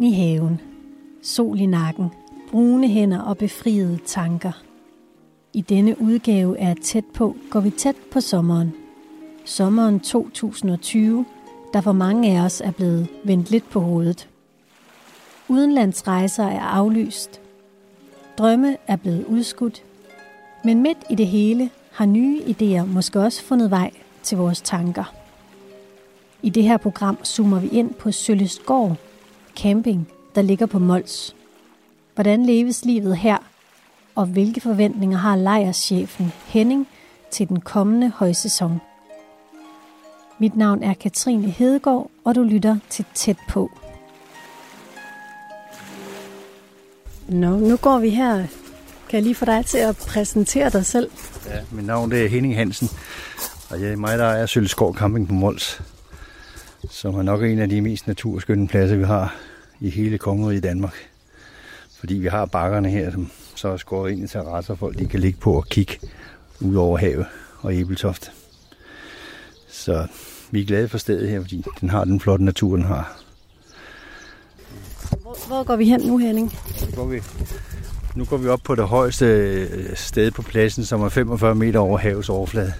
Ind i haven. Sol i nakken. Brune hænder og befriede tanker. I denne udgave af Tæt på går vi tæt på sommeren. Sommeren 2020, der for mange af os er blevet vendt lidt på hovedet. Udenlandsrejser er aflyst. Drømme er blevet udskudt. Men midt i det hele har nye idéer måske også fundet vej til vores tanker. I det her program zoomer vi ind på Søllestgård, Camping, der ligger på Mols. Hvordan leves livet her, og hvilke forventninger har lejrschefen Henning til den kommende højsæson? Mit navn er Katrine Hedegaard, og du lytter til Tæt på. Nå, nu går vi her. Kan jeg lige få dig til at præsentere dig selv? Ja, mit navn det er Henning Hansen, og jeg er mig, der er Sølskov Camping på Mols, som er nok en af de mest naturskønne pladser, vi har i hele kongeriget i Danmark. Fordi vi har bakkerne her, som så er skåret ind i terrasser, folk de kan ligge på og kigge ud over havet og Ebeltoft. Så vi er glade for stedet her, fordi den har den flotte natur, den har. Hvor, hvor går vi hen nu, Henning? Nu går, vi, nu går vi op på det højeste øh, sted på pladsen, som er 45 meter over havets overflade,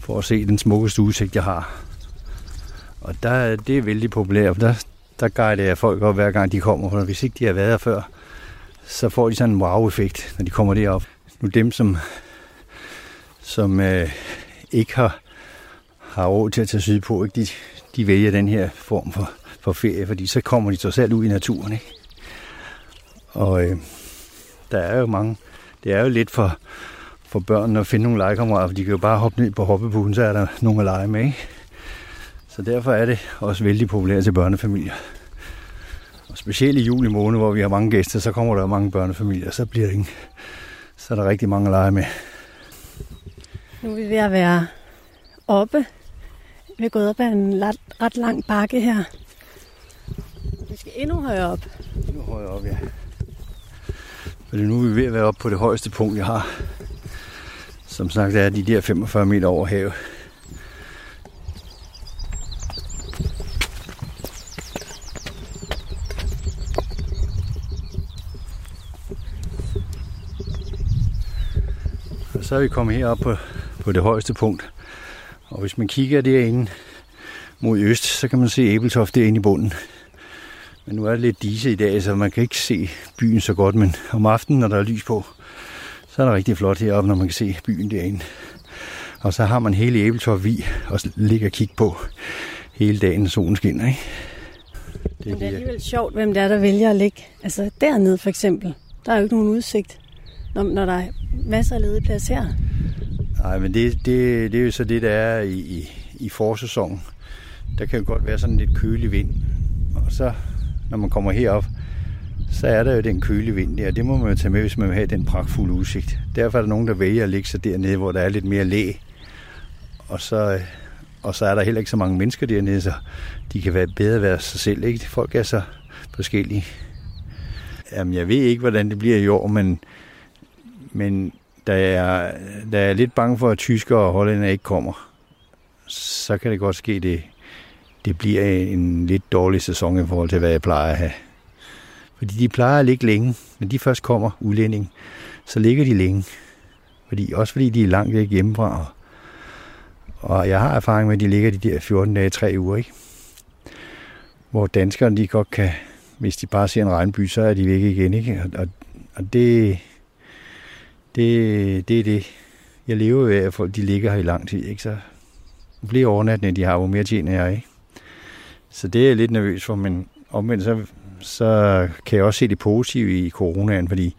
for at se den smukkeste udsigt, jeg har. Og der, det er vældig populært, der, der guider jeg folk op, hver gang de kommer, for hvis ikke de har været her før, så får de sådan en wow-effekt, når de kommer derop. Nu dem, som, som øh, ikke har, har råd til at tage syd på, ikke? De, de vælger den her form for, for ferie, fordi så kommer de så selv ud i naturen. Ikke? Og øh, der er jo mange, det er jo lidt for, for børn at finde nogle legekammerater, for de kan jo bare hoppe ned på hoppepuden, så er der nogen at lege med. Ikke? Så derfor er det også vældig populært til børnefamilier. Og specielt i juli måned, hvor vi har mange gæster, så kommer der mange børnefamilier, så bliver det ikke, så er der rigtig mange at lege med. Nu er vi ved at være oppe. Vi er gået op ad en ret, ret lang bakke her. Vi skal endnu højere op. Endnu højere op, ja. Fordi nu er vi ved at være oppe på det højeste punkt, jeg har. Som sagt er de der 45 meter over havet. Og så er vi kommet herop på, på det højeste punkt. Og hvis man kigger derinde mod øst, så kan man se Æbeltoft derinde i bunden. Men nu er det lidt dise i dag, så man kan ikke se byen så godt, men om aftenen, når der er lys på, så er det rigtig flot heroppe, når man kan se byen derinde. Og så har man hele Æbeltoft vi og ligge og kigge på hele dagen, solen skinner. Ikke? Det er, Men det er alligevel sjovt, hvem det er, der vælger at ligge. Altså dernede for eksempel, der er jo ikke nogen udsigt, når, når der er masser af ledige plads her. Nej, men det, det, det er jo så det, der er i, i, i forsæsonen. Der kan jo godt være sådan lidt kølig vind. Og så, når man kommer herop, så er der jo den kølige vind der. Det må man jo tage med, hvis man vil have den pragtfulde udsigt. Derfor er der nogen, der vælger at ligge sig dernede, hvor der er lidt mere læ. Og så, og så er der heller ikke så mange mennesker dernede, så de kan være bedre at være sig selv. Ikke? Folk er så forskellige. Jamen, jeg ved ikke, hvordan det bliver i år, men, men da jeg, da jeg er lidt bange for, at tyskere og hollænder ikke kommer, så kan det godt ske, det, det bliver en lidt dårlig sæson i forhold til, hvad jeg plejer at have. Fordi de plejer at ligge længe. Når de først kommer, udlænding, så ligger de længe. Fordi, også fordi de er langt væk hjemmefra. Og jeg har erfaring med, at de ligger de der 14 dage, 3 uger. Ikke? Hvor danskerne de godt kan, hvis de bare ser en regnby, så er de væk igen. Ikke? Og, og, og det, det, det er det. Jeg lever af, at folk de ligger her i lang tid. Ikke? Så flere overnatninger de har, hvor mere tjener jeg. Ikke? Så det er jeg lidt nervøs for, men omvendt så, så kan jeg også se det positive i coronaen, fordi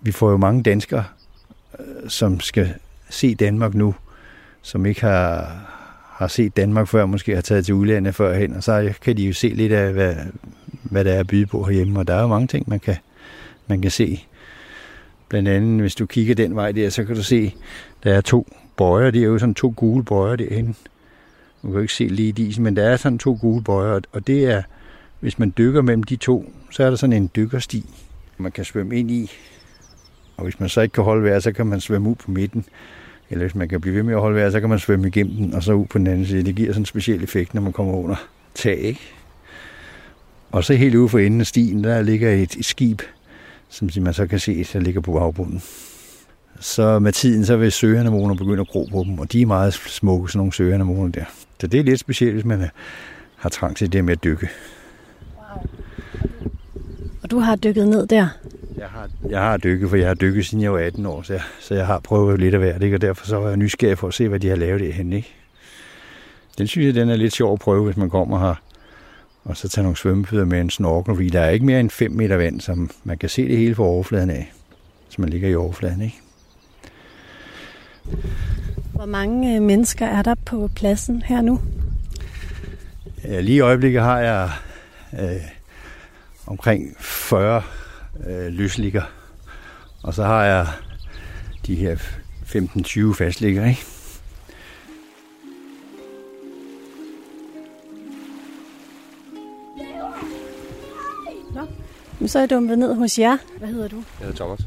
vi får jo mange danskere, øh, som skal se Danmark nu, som ikke har, har set Danmark før, måske har taget til udlandet førhen, og så kan de jo se lidt af, hvad, hvad der er at byde på herhjemme, og der er jo mange ting, man kan, man kan se. Blandt andet, hvis du kigger den vej der, så kan du se, der er to bøjer, det er jo sådan to gule bøjer derhen. Du kan jo ikke se lige disen, men der er sådan to gule bøjer, og det er, hvis man dykker mellem de to, så er der sådan en dykkersti, man kan svømme ind i. Og hvis man så ikke kan holde vejret, så kan man svømme ud på midten. Eller hvis man kan blive ved med at holde vejret, så kan man svømme igennem den, og så ud på den anden side. Det giver sådan en speciel effekt, når man kommer under tag, ikke? Og så helt ude for enden af stien, der ligger et, et skib, som man så kan se, der ligger på havbunden. Så med tiden, så vil søanemoner begynde at gro på dem, og de er meget smukke, sådan nogle søanemoner der. Så det er lidt specielt, hvis man har trang til det med at dykke. Og du har dykket ned der? Jeg har, jeg har dykket, for jeg har dykket siden jeg var 18 år, så jeg, så jeg har prøvet lidt af hvert, ikke? og derfor så var jeg nysgerrig for at se, hvad de har lavet det hen. Ikke? Den synes jeg, den er lidt sjov at prøve, hvis man kommer her, og så tager nogle svømmefødder med en snorkel, fordi der er ikke mere end 5 meter vand, så man kan se det hele fra overfladen af, så man ligger i overfladen. Ikke? Hvor mange øh, mennesker er der på pladsen her nu? Lige i øjeblikket har jeg øh, omkring 40 øh, løsligger. Og så har jeg de her 15-20 fastligger, ikke? Så er jeg dumpet ned hos jer. Hvad hedder du? Jeg hedder Thomas.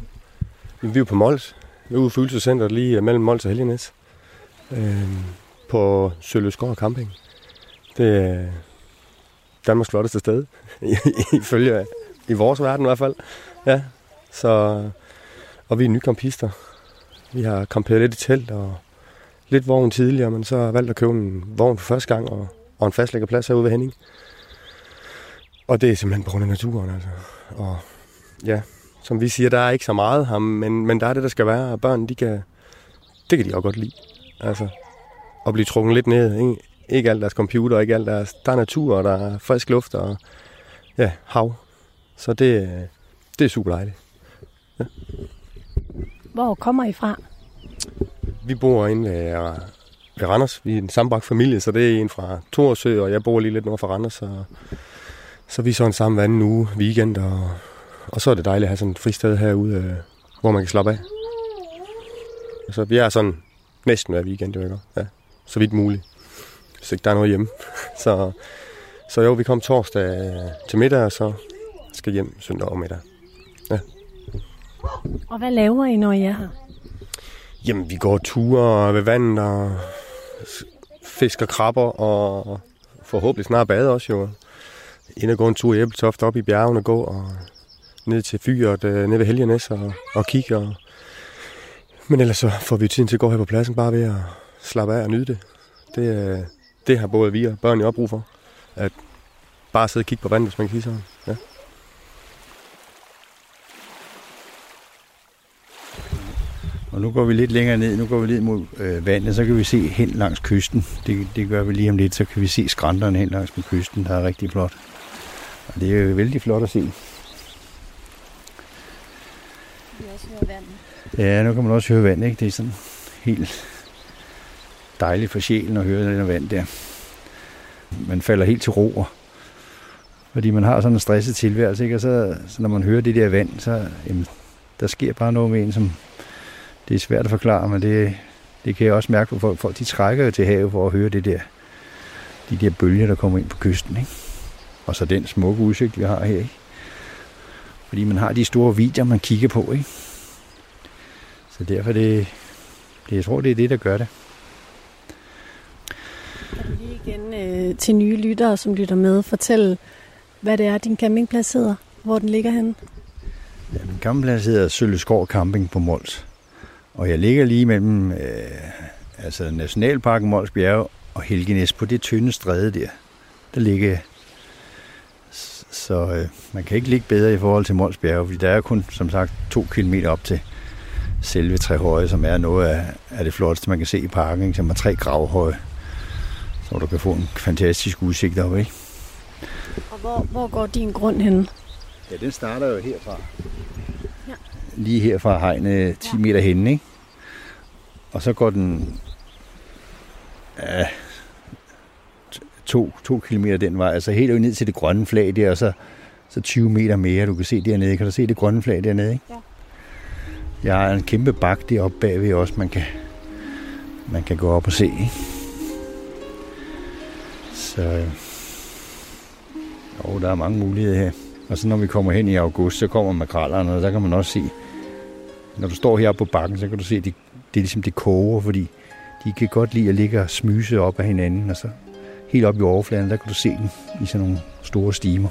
Vi er på Mols. Vi er ude i følelsescenteret lige mellem Mols og Helgenæs. Øh, på Søløskov Camping. Det er Danmarks flotteste sted, ifølge i vores verden i hvert fald. Ja, så, og vi er nye kampister. Vi har kamperet lidt i telt og lidt vogn tidligere, men så har valgt at købe en vogn for første gang og, og en fastlæggerplads herude ved Henning. Og det er simpelthen på grund af naturen, altså. Og ja, som vi siger, der er ikke så meget her, men, men der er det, der skal være. Og børn, de kan, det kan de også godt lide. Altså, at blive trukket lidt ned. Ikke, ikke alt deres computer, ikke alt deres... Der er natur, og der er frisk luft, og ja, hav. Så det, det er super dejligt. Ja. Hvor kommer I fra? Vi bor inde ved, ved Randers. Vi er en sammenbragt familie, så det er en fra Torsø, og jeg bor lige lidt nord for Randers. Så, så vi sådan sammen hver anden uge, weekend, og, og så er det dejligt at have sådan et fristed herude, øh, hvor man kan slappe af. Så vi er sådan næsten hver weekend, det ikke? Ja, så vidt muligt. Hvis ikke der er noget hjemme. så, så jo, vi kom torsdag til middag, og så skal hjem søndag og middag. Ja. Og hvad laver I, når I er her? Jamen, vi går ture ved vandet og fisker krabber og forhåbentlig snart bade også jo. Ind og gå en tur i Æbletoft op i bjergene og gå og ned til fyret øh, ned ved Helgenæs og, og kigge. Og... Men ellers så får vi tiden til at gå her på pladsen bare ved at slappe af og nyde det. Det, øh, det har både vi og børn jo brug for. At bare sidde og kigge på vandet, hvis man kan sige sådan. Ja. Og nu går vi lidt længere ned, nu går vi lidt mod øh, vandet, så kan vi se hen langs kysten. Det, det gør vi lige om lidt, så kan vi se skrænterne hen langs med kysten, der er rigtig flot. Det er jo vældig flot at se. Vi også høre vandet. Ja, nu kan man også høre vand, ikke? Det er sådan helt dejligt for sjælen at høre den vand der. Man falder helt til ro, fordi man har sådan en stresset tilværelse, ikke? Og så, så når man hører det der vand, så jamen, der sker bare noget med en, som det er svært at forklare, men det, det kan jeg også mærke på folk. Folk de trækker jo til havet for at høre det der, de der bølger, der kommer ind på kysten. Ikke? Og så den smukke udsigt, vi har her. Ikke? Fordi man har de store videoer, man kigger på. Ikke? Så derfor det, det, jeg tror, det er det, der gør det. Lige igen øh, til nye lyttere, som lytter med, fortæl, hvad det er, din campingplads hedder, hvor den ligger henne. Ja, min campingplads hedder Sølleskov Camping på Mols. Og jeg ligger lige mellem øh, altså Nationalparken Mols Bjerge og Helgenæs på det tynde stræde der. Der ligger så øh, man kan ikke ligge bedre i forhold til Mols Bjerge, fordi der er kun, som sagt, to kilometer op til selve Trehøje, som er noget af, af det flotteste, man kan se i parken, ikke? som er tre gravhøje, så du kan få en fantastisk udsigt op, ikke? Og hvor, hvor går din grund hen? Ja, den starter jo herfra lige her fra hegnet 10 meter henne, ikke? Og så går den ja, to, to kilometer den vej, altså helt ned til det grønne flag der, og så, så 20 meter mere, du kan se dernede. Kan du se det grønne flag dernede, ikke? Ja. Jeg har en kæmpe bak deroppe bagved også, man kan, man kan gå op og se, ikke? Så jo, der er mange muligheder her. Og så når vi kommer hen i august, så kommer makrallerne, og der kan man også se når du står heroppe på bakken, så kan du se, at de, det er ligesom det koger, fordi de kan godt lide at ligge og smyse op af hinanden, og så helt op i overfladen, der kan du se dem i sådan nogle store stimer.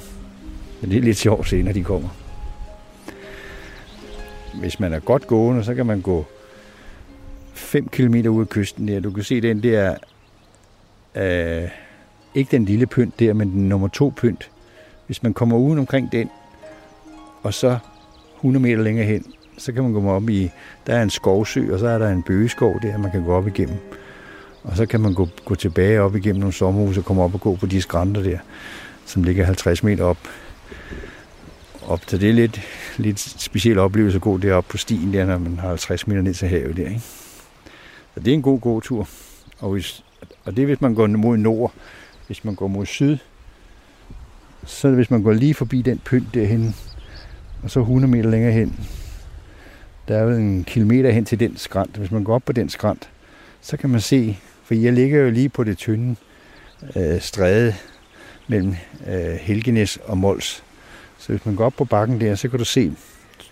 Men det er lidt sjovt at se, når de kommer. Hvis man er godt gående, så kan man gå 5 km ud af kysten der. Du kan se den der, øh, ikke den lille pynt der, men den nummer to pynt. Hvis man kommer uden omkring den, og så 100 meter længere hen, så kan man gå op i, der er en skovsø, og så er der en bøgeskov der, man kan gå op igennem. Og så kan man gå, gå tilbage op igennem nogle sommerhuse og komme op og gå på de skrænter der, som ligger 50 meter op. op. Så det er lidt, lidt speciel oplevelse at gå deroppe på stien der, når man har 50 meter ned til havet der. Ikke? Så det er en god gåtur. Og, hvis, og det er, hvis man går mod nord. Hvis man går mod syd, så hvis man går lige forbi den pynt derhen, og så 100 meter længere hen, der er jo en kilometer hen til den skrant. Hvis man går op på den skrant, så kan man se, for jeg ligger jo lige på det tynde øh, stræde mellem øh, Helgenes og Mols. Så hvis man går op på bakken der, så kan du se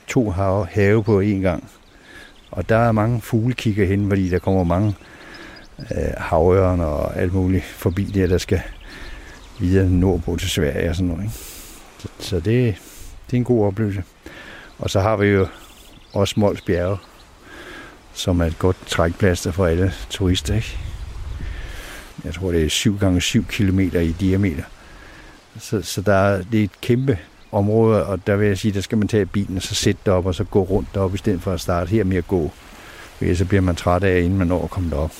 to have, have på én gang. Og der er mange fugle kigger hen, fordi der kommer mange øh, havøren og alt muligt forbi der, der skal videre nordpå til Sverige og sådan noget. Ikke? Så, så det, det er en god oplevelse. Og så har vi jo også Mols Bjerge, som er et godt trækplads for alle turister. Ikke? Jeg tror, det er 7 gange 7 km i diameter. Så, så der er, det er et kæmpe område, og der vil jeg sige, der skal man tage bilen og så sætte derop, og så gå rundt derop, i stedet for at starte her med at gå. For så bliver man træt af, inden man når at komme derop.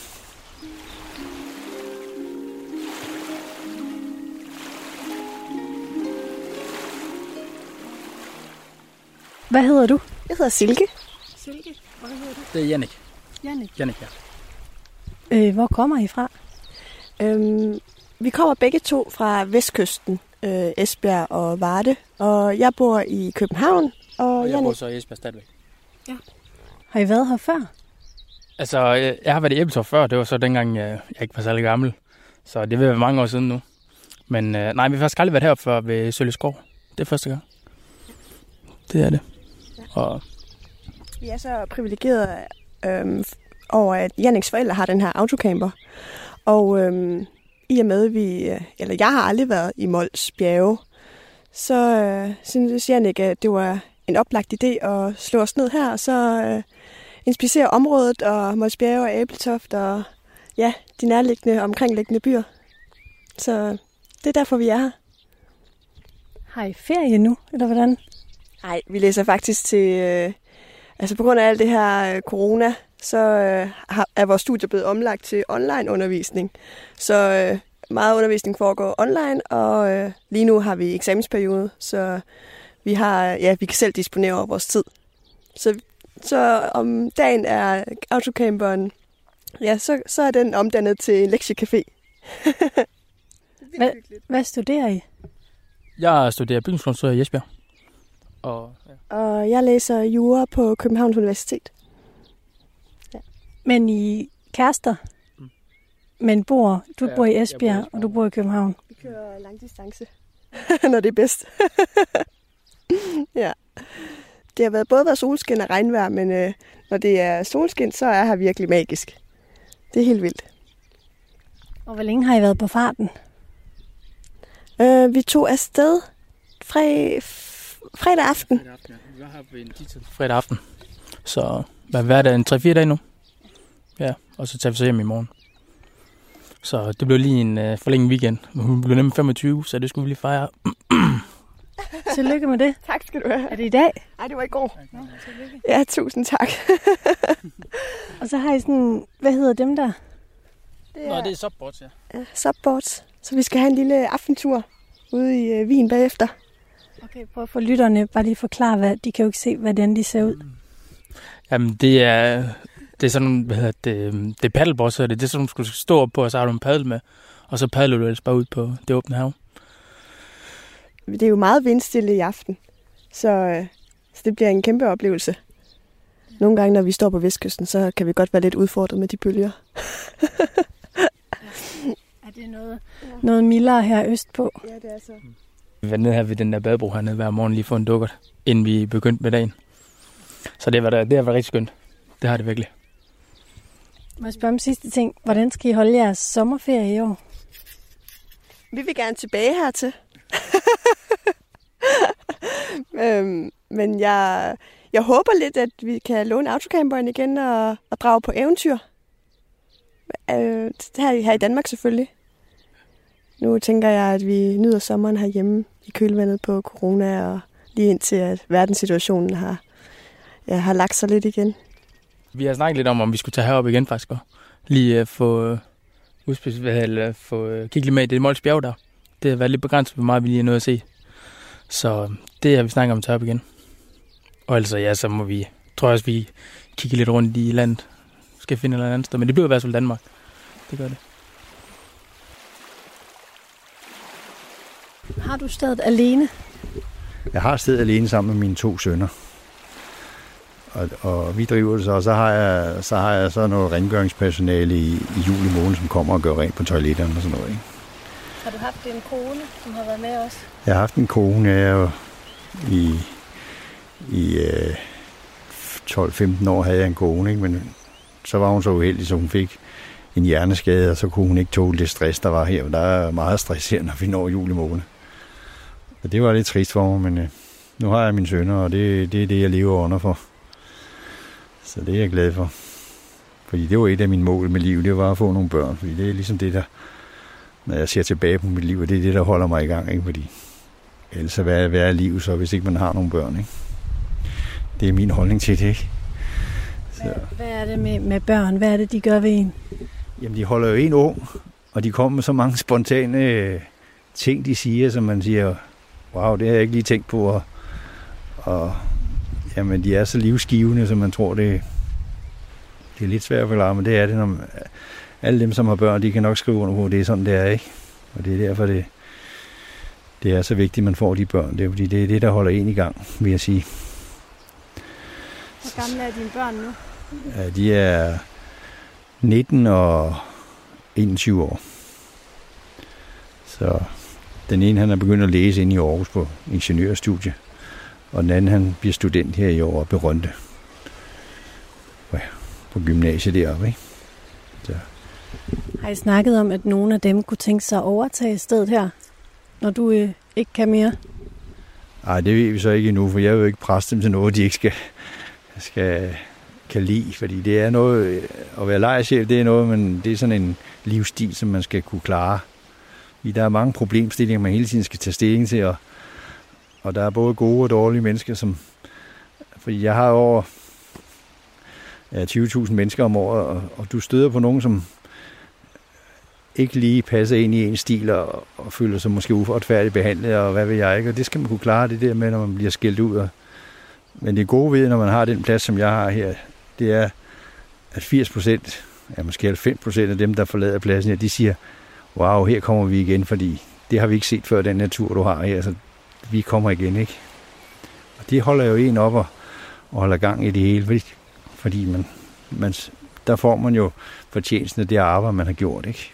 Hvad hedder du? Jeg hedder Silke. Silke. Hvad hedder du? Det er Jannik. Jannik. Jannik, ja. Øh, hvor kommer I fra? Øhm, vi kommer begge to fra vestkysten, øh, Esbjerg og Varde. Og jeg bor i København, og, Og jeg bor Jannik, så i Esbjerg stadigvæk. Har I været her før? Altså, jeg, jeg har været i Æbeltorp før. Det var så dengang, jeg, jeg ikke var særlig gammel. Så det vil være mange år siden nu. Men øh, nej, vi har faktisk aldrig været heroppe før ved Sølveskov. Det er første gang. Det er det. Og vi er så privilegerede øhm, over, at Janniks forældre har den her autocamper. Og øhm, i og med, vi, øh, eller jeg har aldrig været i Mols bjerge, så øh, synes Jannik, at det var en oplagt idé at slå os ned her, og så øh, inspicere området og Mols Bjerge og Æbletoft og ja, de nærliggende omkringliggende byer. Så det er derfor, vi er her. Har I ferie nu, eller hvordan? Nej, vi læser faktisk til... Øh, altså på grund af alt det her øh, corona, så øh, er vores studie blevet omlagt til online undervisning. Så øh, meget undervisning foregår online, og øh, lige nu har vi eksamensperiode, så vi har ja, vi kan selv disponere over vores tid. Så, så om dagen er autocamperen, ja, så, så er den omdannet til en lektiecafé. Hvad, hvad studerer I? jeg studerer bygningskonstruktør i Esbjerg. Og ja. Og jeg læser jura på Københavns Universitet. Men I kærester? Mm. Men bor, du Ja, bor i jeg bor i Esbjerg, Esbjerg. og du bor i København. Vi kører lang distance, når det er bedst. ja. Det har været både været solskin og regnvejr, men øh, når det er solskin, så er her virkelig magisk. Det er helt vildt. Og hvor længe har I været på farten? Øh, vi tog afsted fre, f- fredag aften. Fredag aften, ja. Vi var her ved en tid fredag aften. Så hvad hvad er det, en 3-4 dage nu? Ja, og så tager vi så hjem i morgen. Så det blev lige en uh, forlænget weekend. Hun blev nemlig 25, så det skulle vi lige fejre. Tillykke med det. Tak skal du have. Er det i dag? Nej, det var i går. Ja, tusind tak. Og så har I sådan, hvad hedder dem der? Det Nå, det er subboards, ja. ja, subboards. Så vi skal have en lille aftentur ude i øh, Wien bagefter. Okay, prøv for lytterne bare lige forklare, hvad, de kan jo ikke se, hvordan de ser ud. Jamen, det er, det er sådan hvad hedder det, øhm, det er paddleboards, så er det. Det er sådan, du skal stå op på, og så har du en paddel med, og så padler du ellers bare ud på det åbne hav. Det er jo meget vindstille i aften, så, øh, så det bliver en kæmpe oplevelse. Nogle gange, når vi står på vestkysten, så kan vi godt være lidt udfordret med de bølger. Er det noget, noget mildere her østpå? Ja, det er så. Vi var nede her ved den der badebro hernede hver morgen lige for en dukkert, inden vi begyndte med dagen. Så det var, det har været rigtig skønt. Det har det virkelig. Må jeg spørge om sidste ting? Hvordan skal I holde jeres sommerferie i år? Vi vil gerne tilbage hertil. øhm, men jeg, jeg håber lidt, at vi kan låne autocamperen igen og, og drage på eventyr. Øh, her, her i Danmark selvfølgelig. Nu tænker jeg, at vi nyder sommeren herhjemme i kølvandet på corona, og lige indtil at verdenssituationen har, ja, har lagt sig lidt igen. Vi har snakket lidt om, om vi skulle tage herop igen faktisk, og lige uh, få, uh, udspils, eller, få uh, kigge lidt med i det Mols bjerg der. Det har været lidt begrænset, hvor meget vi lige er nået at se. Så det har vi snakket om at tage op igen. Og altså ja, så må vi, tror jeg også, vi kigger lidt rundt i landet. Skal finde et eller andet sted, men det bliver i hvert fald Danmark. Det gør det. Har du stedet alene? Jeg har stedet alene sammen med mine to sønner. Og, og vi driver det så, og så har jeg så, har jeg så noget rengøringspersonale i, i juli måned, som kommer og gør rent på toiletterne og sådan noget. Ikke? Har du haft en kone, som har været med os? Jeg har haft en kone, jeg er jo i, i øh, 12-15 år havde jeg en kone, ikke? men så var hun så uheldig, så hun fik en hjerneskade, og så kunne hun ikke tåle det stress, der var her. Der er meget stress her, når vi når juli måned. Så det var lidt trist for mig, men øh, nu har jeg mine sønner, og det, det er det, jeg lever under for. Så det er jeg glad for. Fordi det var et af mine mål med livet, det var at få nogle børn. Fordi det er ligesom det, der, når jeg ser tilbage på mit liv, og det er det, der holder mig i gang. Ikke? Fordi ellers hvad er, hvad er liv så, hvis ikke man har nogle børn? Ikke? Det er min holdning til det, ikke? Så. Hvad, hvad er det med, med børn? Hvad er det, de gør ved en? Jamen, de holder jo en ung, og de kommer med så mange spontane ting, de siger, som man siger, wow, det har jeg ikke lige tænkt på. Og, og jamen, de er så livsgivende, som man tror, det, det er lidt svært at forklare, men det er det, når man, alle dem, som har børn, de kan nok skrive under på, det er sådan, det er, ikke? Og det er derfor, det, det er så vigtigt, at man får de børn. Det er fordi, det er det, der holder en i gang, vil jeg sige. Hvor gamle er dine børn nu? Ja, de er 19 og 21 år. Så den ene, han er begyndt at læse ind i Aarhus på ingeniørstudie, og den anden, han bliver student her i år oppe i Rønte. Ja, på gymnasiet deroppe, ikke? Så. Har I snakket om, at nogle af dem kunne tænke sig at overtage stedet her, når du øh, ikke kan mere? Nej, det ved vi så ikke endnu, for jeg vil jo ikke presse dem til noget, de ikke skal, skal kan lide, fordi det er noget, at være lejerchef, det er noget, men det er sådan en livsstil, som man skal kunne klare. Der er mange problemstillinger, man hele tiden skal tage stilling til, og, og der er både gode og dårlige mennesker, som, fordi jeg har over ja, 20.000 mennesker om året, og, og du støder på nogen, som ikke lige passer ind i en stil, og, og føler sig måske uretfærdigt behandlet, og hvad ved jeg ikke, og det skal man kunne klare, det der med, når man bliver skilt ud. Og, men det gode ved, når man har den plads, som jeg har her, det er, at 80 procent, ja måske 90 procent af dem, der forlader pladsen her, de siger, wow, her kommer vi igen, fordi det har vi ikke set før, den natur, du har her, så vi kommer igen, ikke? Og det holder jo en op og, og holder gang i det hele, fordi, fordi man, man, der får man jo fortjenesten af det arbejde, man har gjort, ikke?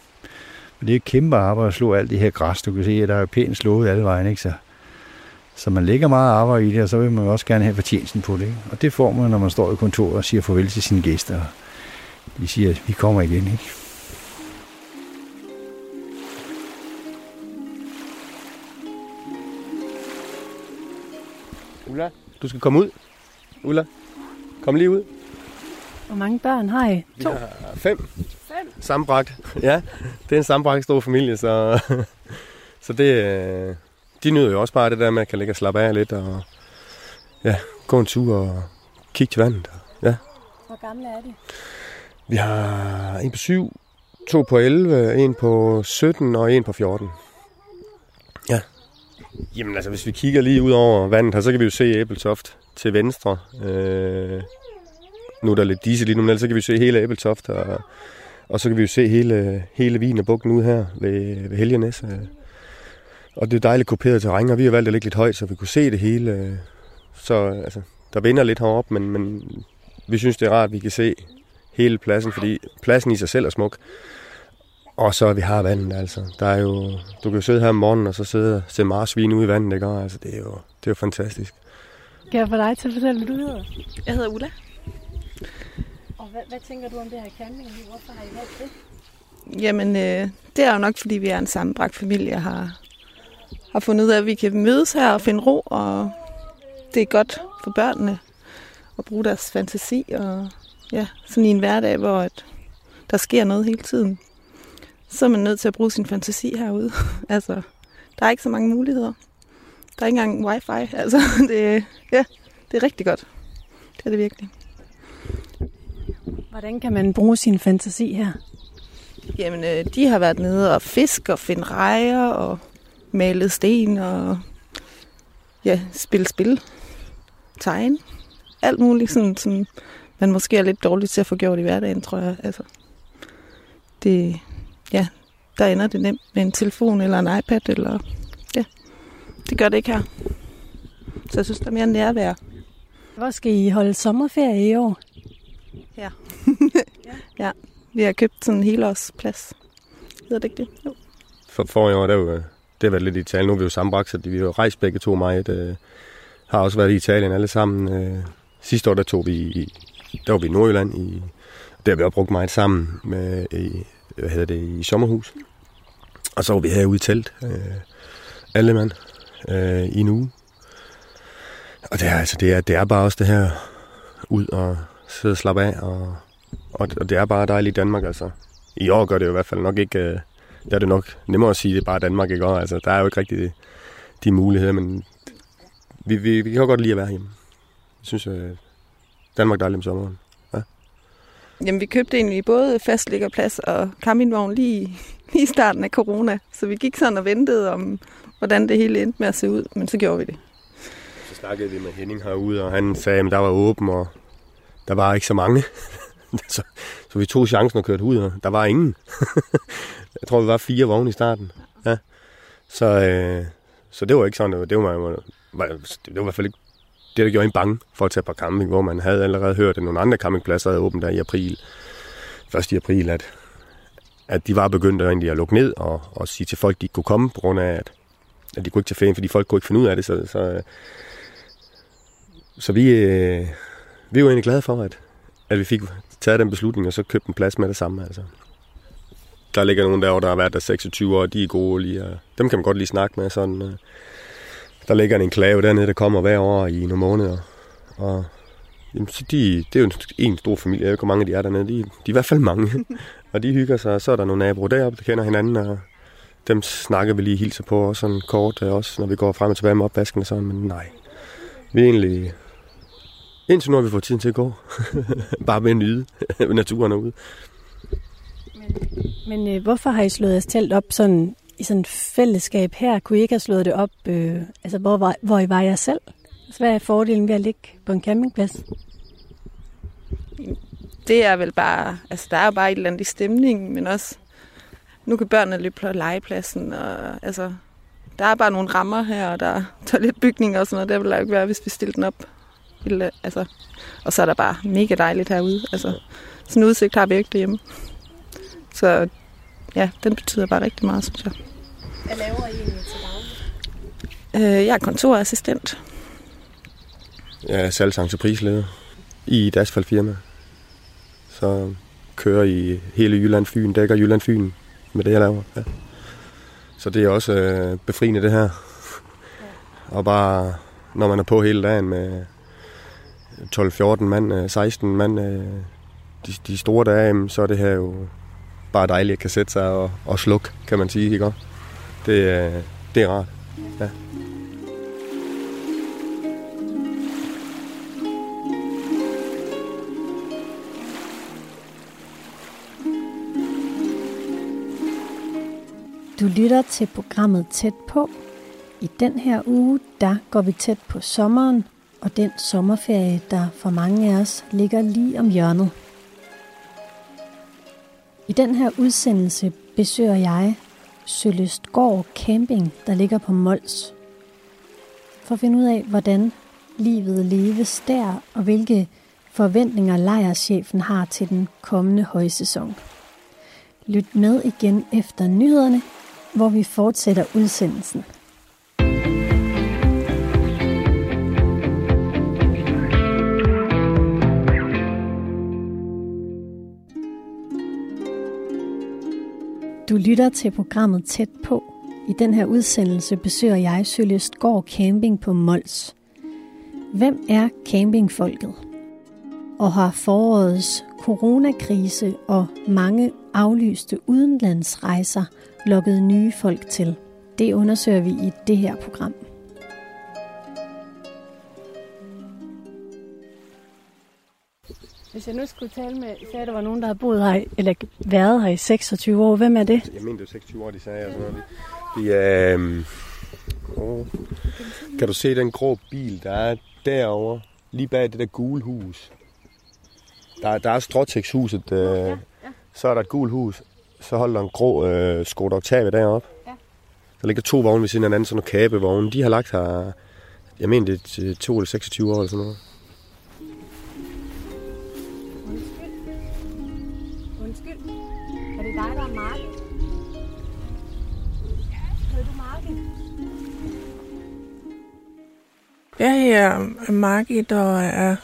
Og det er et kæmpe arbejde at slå alt det her græs. Du kan se, at der er pænt slået alle vejen, ikke? Så, så man lægger meget arbejde i det, og så vil man også gerne have fortjenesten på det. Ikke? Og det får man, når man står i kontoret og siger farvel til sine gæster. De siger, at vi kommer igen. Ikke? Ulla, du skal komme ud. Ulla, kom lige ud. Hvor mange børn har I? To? Vi har fem. Fem? Sambragt. Ja, det er en sambragt stor familie, så, så det, de nyder jo også bare det der med, at kan ligge og slappe af lidt og ja, gå en tur og kigge til vandet. Ja. Hvor gamle er de? Vi har en på 7, to på 11, en på 17 og en på 14. Ja. Jamen altså, hvis vi kigger lige ud over vandet her, så kan vi jo se Æbeltoft til venstre. Øh, nu er der lidt disse lige nu, men ellers så kan vi se hele Æbeltoft, og, og så kan vi jo se hele, hele Wienerbukken ud her ved, ved Helgenæs. Øh. Og det er dejligt kuperet terræn, og vi har valgt at ligge lidt højt, så vi kunne se det hele. Så altså, der vinder lidt heroppe, men, men vi synes, det er rart, at vi kan se hele pladsen, fordi pladsen i sig selv er smuk. Og så vi har vandet, altså. Der er jo, du kan jo sidde her om morgenen, og så sidde og se marsvin ude i vandet, ikke? Altså, det er jo, det er jo fantastisk. Kan jeg få dig til at fortælle, hvad du hedder? Jeg hedder Ulla. Og hvad, hvad tænker du om det her campingliv? Hvorfor har I valgt det? Jamen, øh, det er jo nok, fordi vi er en sammenbragt familie og har, har fundet ud af, at vi kan mødes her og finde ro og det er godt for børnene at bruge deres fantasi og ja, sådan i en hverdag, hvor at der sker noget hele tiden. Så er man nødt til at bruge sin fantasi herude. altså, der er ikke så mange muligheder. Der er ikke engang wifi. Altså, det, ja, det er rigtig godt. Det er det virkelig. Hvordan kan man bruge sin fantasi her? Jamen, øh, de har været nede og fisk og finde rejer og malet sten og ja, spille spil, tegne. Alt muligt, sådan, som man måske er lidt dårlig til at få gjort i hverdagen, tror jeg. Altså, det, ja, der ender det nemt med en telefon eller en iPad, eller ja, det gør det ikke her. Så jeg synes, der er mere nærvær. Hvor skal I holde sommerferie i år? Ja. ja, vi har købt sådan en helårsplads. Hedder det ikke det? Jo. For forrige år, der var, det har været lidt i Italien. Nu er vi jo sammenbragt, så vi har jo rejst begge to meget. Det har også været i Italien alle sammen. Øh, sidste år, der tog vi i, der var vi i Nordjylland. I, der har vi også brugt meget sammen med, i, hvad hedder det, i sommerhus. Og så var vi herude i telt, øh, alle mand, øh, i en uge. Og det er, altså, det er, det er bare også det her ud og sidde og slappe af, og, og, og det er bare dejligt i Danmark, altså. I år gør det jo i hvert fald nok ikke, øh, der er det nok nemmere at sige, det er bare Danmark, ikke? Og, altså, der er jo ikke rigtig de, de muligheder, men vi, vi, vi kan godt lide at være hjemme. Jeg synes, øh, Danmark er dejligt om sommeren. Ja. Jamen, vi købte egentlig både fastliggerplads og campingvogn lige, lige i starten af corona, så vi gik sådan og ventede om, hvordan det hele endte med at se ud, men så gjorde vi det. Så snakkede vi med Henning herude, og han sagde, at der var åben, og der var ikke så mange. så, så vi tog chancen og kørte ud, og der var ingen. jeg tror, vi var fire vogne i starten. Ja. Så, øh, så det var ikke sådan, det var, det var, var, det var i hvert fald ikke det, der gjorde en bange for at tage på camping, hvor man havde allerede hørt, at nogle andre campingpladser havde åbent der i april, 1. april, at, at de var begyndt at, at lukke ned og, og sige til folk, at de ikke kunne komme, på grund af, at, at de kunne ikke tage ferien, fordi folk kunne ikke finde ud af det. Så, så, så vi, øh, vi var egentlig glade for, at, at vi fik taget den beslutning, og så købte en plads med det samme. Altså. Der ligger nogen derovre, der har været der 26 år, de er gode lige, og dem kan man godt lige snakke med. Sådan, øh. Der ligger en enklave dernede, der kommer hver år i nogle måneder. Og jamen, så de, det er jo en, en stor familie, jeg ved ikke, hvor mange de er dernede. De, de er i hvert fald mange. og de hygger sig, og så er der nogle naboer deroppe, der kender hinanden, og dem snakker vi lige hilser på, og sådan kort øh, også, når vi går frem og tilbage med opvasken og sådan, men nej. Vi er egentlig Indtil nu har vi fået tiden til at gå. Bare med at nyde naturen herude. Men, men øh, hvorfor har I slået jeres telt op sådan, i sådan et fællesskab her? Kunne I ikke have slået det op, øh, altså hvor, var, hvor I var jer selv? Altså, hvad er fordelen ved at ligge på en campingplads? Det er vel bare, altså der er jo bare et eller andet i stemningen, men også, nu kan børnene løbe på legepladsen, og altså, der er bare nogle rammer her, og der er toiletbygninger og sådan noget, der ville der jo ikke være, hvis vi stillede den op Eller, altså, og så er der bare mega dejligt herude. Altså, sådan en udsigt har vi ikke derhjemme. Så ja, den betyder bare rigtig meget, synes jeg. Hvad laver I egentlig til daglig? Øh, jeg er kontorassistent. Jeg er salgsentreprise i et asfaltfirma. Så kører i hele Jylland Fyn, dækker Jylland Fyn med det, jeg laver. Ja. Så det er også øh, befriende det her. Ja. Og bare, når man er på hele dagen med 12-14 mand, 16 øh, mand, de, de store dage, så er det her jo bare dejligt at kan sætte sig og, og slukke, kan man sige, ikke? Det, øh, det er rart, ja. Du lytter til programmet Tæt på. I den her uge, der går vi tæt på sommeren og den sommerferie, der for mange af os ligger lige om hjørnet. I den her udsendelse besøger jeg Søløstgård Camping, der ligger på Mols. For at finde ud af, hvordan livet leves der, og hvilke forventninger lejerchefen har til den kommende højsæson. Lyt med igen efter nyhederne, hvor vi fortsætter udsendelsen. Du lytter til programmet Tæt på. I den her udsendelse besøger jeg Søløstgård Camping på Mols. Hvem er campingfolket? Og har forårets coronakrise og mange aflyste udenlandsrejser lukket nye folk til? Det undersøger vi i det her program. Hvis jeg nu skulle tale med, sagde, at der var nogen, der har boet her, eller været her i 26 år. Hvem er det? Jeg mener, det er 26 år, de sagde. Og sådan noget. De er... Øhm, åh, kan du se den grå bil, der er derovre, lige bag det der gule hus? Der, der er Stråtækshuset, øh, ja, ja. så er der et gult hus, så holder der en grå øh, Skoda Octavia deroppe. Ja. Der ligger to vogne ved siden af hinanden, sådan nogle kæbevogne. De har lagt her, jeg mener, det er to eller 26 år eller sådan noget. Jeg er Margit og er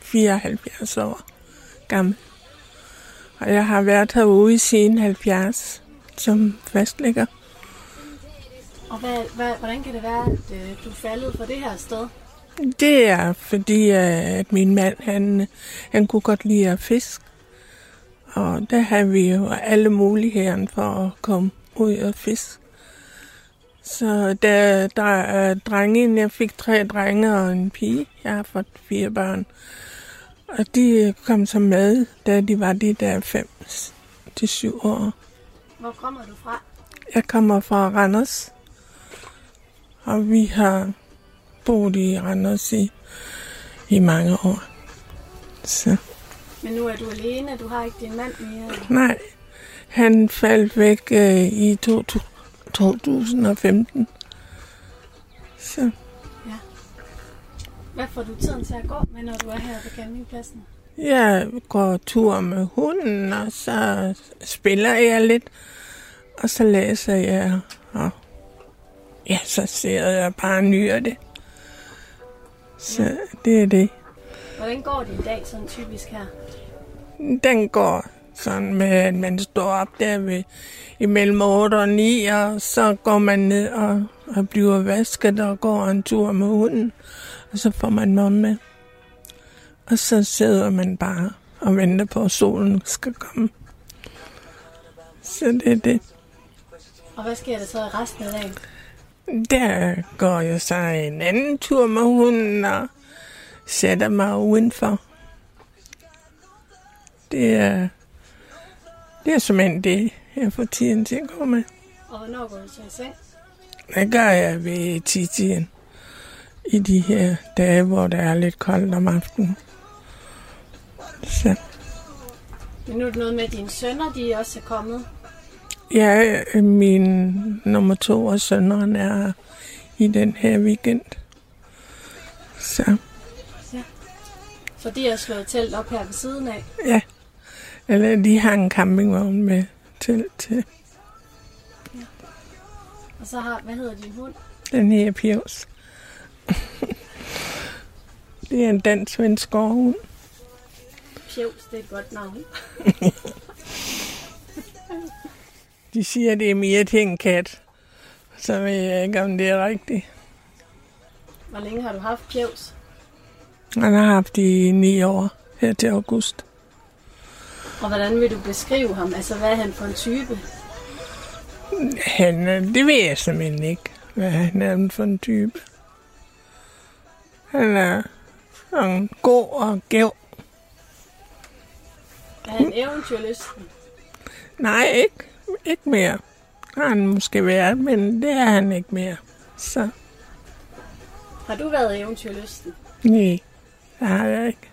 74 år gammel. Og jeg har været herude siden 70 som fastlægger. Og hvad, hvad, hvordan kan det være, at øh, du faldet for det her sted? Det er fordi, at min mand, han, han kunne godt lide at fiske. Og der har vi jo alle muligheder for at komme ud og fiske. Så der, der er drenge, jeg fik tre drenge og en pige. Jeg har fået fire børn. Og de kom så med, da de var de der fem til syv år. Hvor kommer du fra? Jeg kommer fra Randers. Og vi har boet i Randers i, i mange år. Så. Men nu er du alene, du har ikke din mand mere? Nej, han faldt væk øh, i 2000. 2015. Så. Ja. Hvad får du tiden til at gå med, når du er her på campingpladsen? Jeg går tur med hunden, og så spiller jeg lidt, og så læser jeg, og ja, så ser jeg bare nyere det. Så ja. det er det. Hvordan går din dag sådan typisk her? Den går sådan med, at man står op der ved imellem 8 og 9, og så går man ned og, og bliver vasket og går en tur med hunden, og så får man mad med. Og så sidder man bare og venter på, at solen skal komme. Så det er det. Og hvad sker der så i resten af dagen? Der går jeg så en anden tur med hunden og sætter mig udenfor. Det er, det er simpelthen det, jeg får tiden til at gå med. Og hvornår går du så i seng? Det gør jeg ved 10 I de her dage, hvor det er lidt koldt om aftenen. Så. Men nu er det noget med, at dine sønner, de også er kommet. Ja, min nummer to og sønneren er i den her weekend. Så. Ja. Så de har slået telt op her ved siden af? Ja. Eller de har en campingvogn med til. til. Ja. Og så har, hvad hedder din hund? Den her Pius. det er en dansk svensk gårdhund. Pius, det er et godt navn. De siger, det er mere til en kat. Så ved jeg ikke, om det er rigtigt. Hvor længe har du haft Pius? Han har haft i ni år her til august. Og hvordan vil du beskrive ham? Altså, hvad er han for en type? Han, det ved jeg simpelthen ikke, hvad han er for en type. Han er sådan god og gæv. Er han eventyrlysten? Nej, ikke, ikke mere. Har han måske været, men det er han ikke mere. Så. Har du været eventyrlysten? Nej, det har jeg ikke.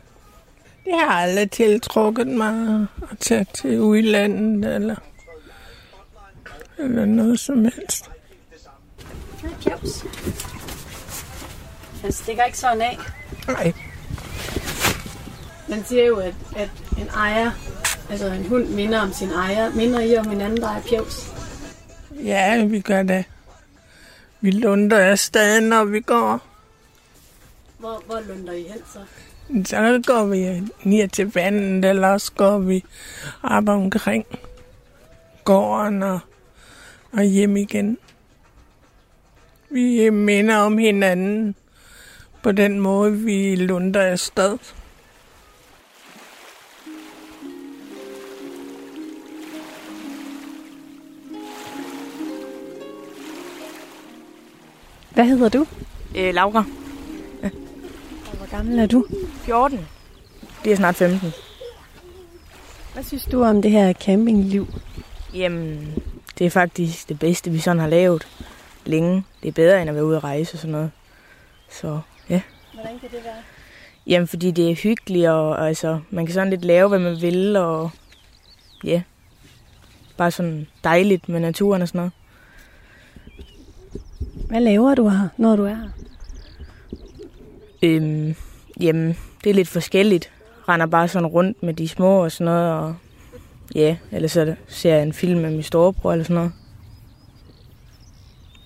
Det har aldrig tiltrukket mig at tage til udlandet eller, eller noget som helst. Kjøbs. Han stikker ikke sådan af. Nej. Man siger jo, at, at en ejer, altså en hund minder om sin ejer. Minder I om hinanden, der er pjevs? Ja, vi gør det. Vi lunder afsted, når vi går. Hvor, hvor lunder I hen så? Så går vi ned til vandet, eller også går vi op omkring gården og, og hjem igen. Vi minder om hinanden på den måde, vi lunder afsted. Hvad hedder du? Øh, Laura. Hvor gammel er du? 14. Det er snart 15. Hvad synes du om det her campingliv? Jamen, det er faktisk det bedste, vi sådan har lavet længe. Det er bedre, end at være ude at rejse og sådan noget. Så ja. Hvordan kan det være? Jamen, fordi det er hyggeligt, og altså, man kan sådan lidt lave, hvad man vil, og ja, bare sådan dejligt med naturen og sådan noget. Hvad laver du her, når du er her? Øhm, jamen, det er lidt forskelligt. Render bare sådan rundt med de små og sådan noget, og ja, eller så ser jeg en film med min storebror eller sådan noget.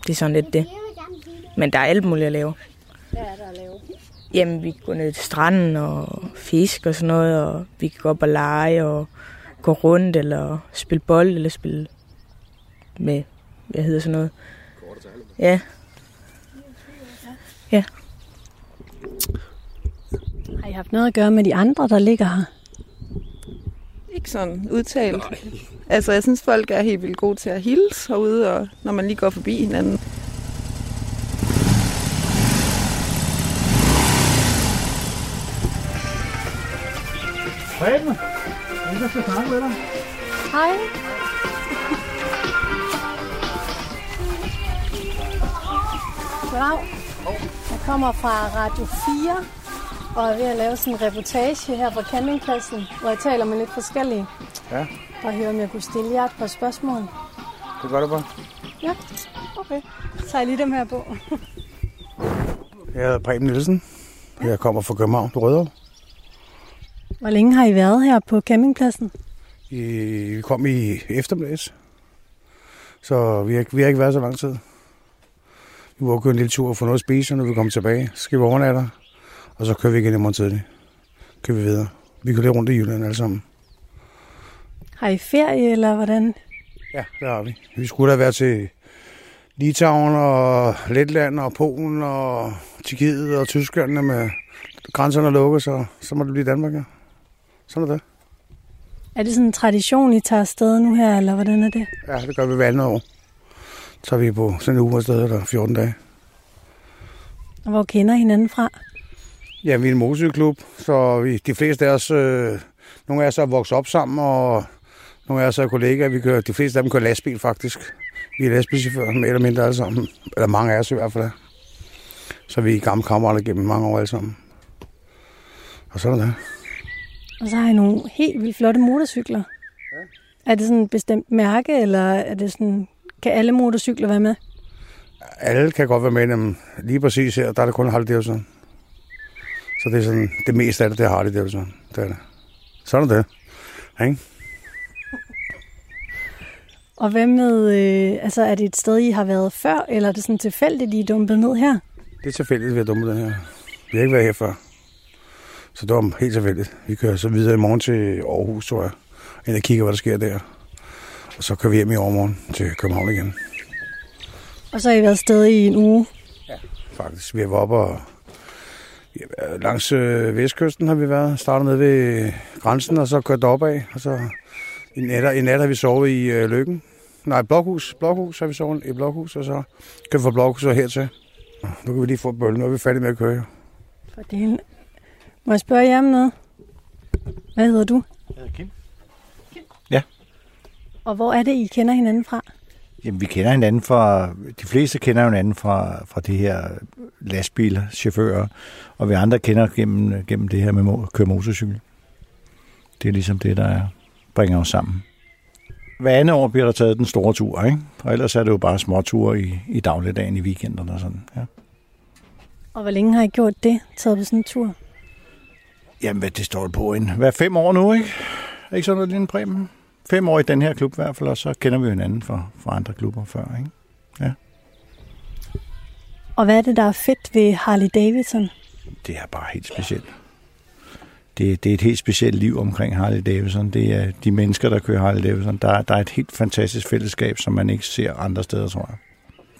Det er sådan lidt det. Men der er alt muligt at lave. Hvad er der at lave? Jamen, vi kan gå ned til stranden og fisk og sådan noget, og vi kan gå op og lege og gå rundt, eller spille bold, eller spille med, hvad hedder sådan noget? Ja. Ja. Har I haft noget at gøre med de andre, der ligger her? Ikke sådan udtalt. Altså, jeg synes, folk er helt vildt gode til at hilse herude, og når man lige går forbi hinanden. Preben, jeg skal snakke med dig. Hej. Goddag. Jeg kommer fra Radio 4 og er ved at lave sådan en reportage her fra campingpladsen, hvor jeg taler med lidt forskellige. Ja. Og høre, om jeg kunne stille jer et par spørgsmål. Det gør du bare. Ja, okay. Så tager jeg lige dem her på. Jeg hedder Preben Nielsen. Jeg kommer fra København, Rødovre. Hvor længe har I været her på campingpladsen? I, vi kom i eftermiddags. Så vi har, vi har ikke været så lang tid. Vi må køre en lille tur og få noget at spise, og når vi kommer tilbage. Skal vi overnatte, og så kører vi igen i morgen tidlig. Kører vi videre. Vi kører lidt rundt i Jylland alle sammen. Har I ferie, eller hvordan? Ja, det har vi. Vi skulle da være til Litauen og Letland og Polen og Tjekkiet og Tyskland med grænserne lukket, så, så må det blive Danmark, ja. Sådan er det. Er det sådan en tradition, I tager afsted nu her, eller hvordan er det? Ja, det gør vi hver andet år. Så er vi på sådan en uge afsted, eller 14 dage. Og hvor kender I hinanden fra? Ja, vi er en motorcykelklub, så vi, de fleste af os, øh, nogle af os er vokset op sammen, og nogle af os er kollegaer. Vi kører, de fleste af dem kører lastbil faktisk. Vi er lastbilchauffører, mere eller mindre alle sammen. Eller mange af os i hvert fald. Så vi er gamle kammerater gennem mange år alle sammen. Og sådan er det. Og så har I nogle helt vildt flotte motorcykler. Ja. Er det sådan et bestemt mærke, eller er det sådan, kan alle motorcykler være med? Alle kan godt være med, men lige præcis her, der er det kun Harley Davidson. Så det er sådan, det meste af det, det er Harley Davidson. Det er det. Sådan er det. Ikke? Og hvad med, øh, altså er det et sted, I har været før, eller er det sådan tilfældigt, I er dumpet ned her? Det er tilfældigt, at vi har dummet den her. Vi har ikke været her før. Så det var helt tilfældigt. Vi kører så videre i morgen til Aarhus, tror jeg. Ind og kigger, hvad der sker der. Og så kører vi hjem i overmorgen til København igen. Og så har I været afsted i en uge. Faktisk. Vi har været oppe og... Været langs øh, vestkysten har vi været. Startet nede ved grænsen, og så kørt af. Og så i nat, i nat har vi sovet i øh, Lykken. Nej, Blokhus. Blokhus har vi sovet i Blokhus, og så kører vi fra Blokhus og hertil. Nu kan vi lige få bølgen, nu er vi færdige med at køre. For det Må jeg spørge jer om noget? Hvad hedder du? Jeg hedder Kim. Og hvor er det, I kender hinanden fra? Jamen, vi kender hinanden fra... De fleste kender hinanden fra, fra det her lastbiler, chauffører, og vi andre kender gennem, gennem det her med at køre motorcykel. Det er ligesom det, der er, bringer os sammen. Hver andet år bliver der taget den store tur, ikke? Og ellers er det jo bare små ture i, i dagligdagen, i weekenderne og sådan, ja. Og hvor længe har I gjort det, taget på sådan en tur? Jamen, hvad det står på en... Hvad, fem år nu, ikke? Er ikke sådan noget lignende præmien? Fem år i den her klub i hvert fald, og så kender vi hinanden fra, fra andre klubber før, ikke? Og hvad er det, der er fedt ved Harley Davidson? det er bare helt specielt. Det, det er et helt specielt liv omkring Harley Davidson. Det er de mennesker, der kører Harley Davidson. Der, er- der er et helt fantastisk fællesskab, som man ikke ser andre steder, tror jeg.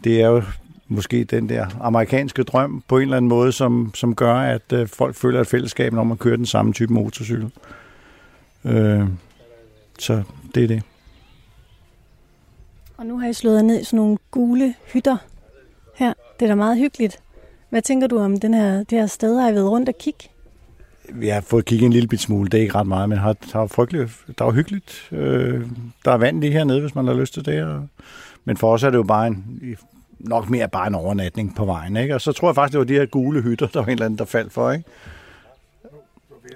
Det er jo måske den der amerikanske drøm på en eller anden måde, som, som gør, at øh, folk føler et fællesskab, når man kører den samme type motorcykel. Øh, så det er det. Og nu har I slået ned i sådan nogle gule hytter her. Det er da meget hyggeligt. Hvad tænker du om den her, det her sted? Har I været rundt og kigge? Vi har fået kigget en lille bit smule, det er ikke ret meget, men har, har frygteligt, der er hyggeligt. Øh, der er vand lige hernede, hvis man har lyst til det. Men for os er det jo bare en, nok mere bare en overnatning på vejen. Ikke? Og så tror jeg faktisk, det var de her gule hytter, der var en eller anden, der faldt for. Ikke?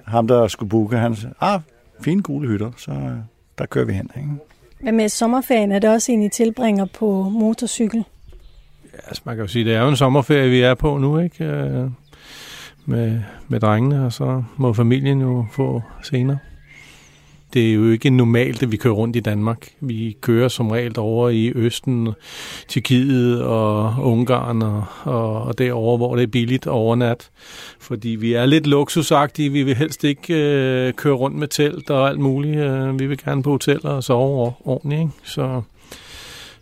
Ham, der skulle booke, han sagde, ah, fine gule hytter, så øh, der kører vi hen. Ikke? Hvad med sommerferien? Er det også en, I tilbringer på motorcykel? Altså, man kan jo sige, det er jo en sommerferie, vi er på nu, ikke? Øh, med, med drengene, og så må familien jo få senere. Det er jo ikke normalt, at vi kører rundt i Danmark. Vi kører som regel over i Østen, Tyrkiet og Ungarn og, og, og derovre, hvor det er billigt overnat. Fordi vi er lidt luksusagtige. Vi vil helst ikke øh, køre rundt med telt og alt muligt. Øh, vi vil gerne på hoteller og sove ordentligt. Ikke? Så,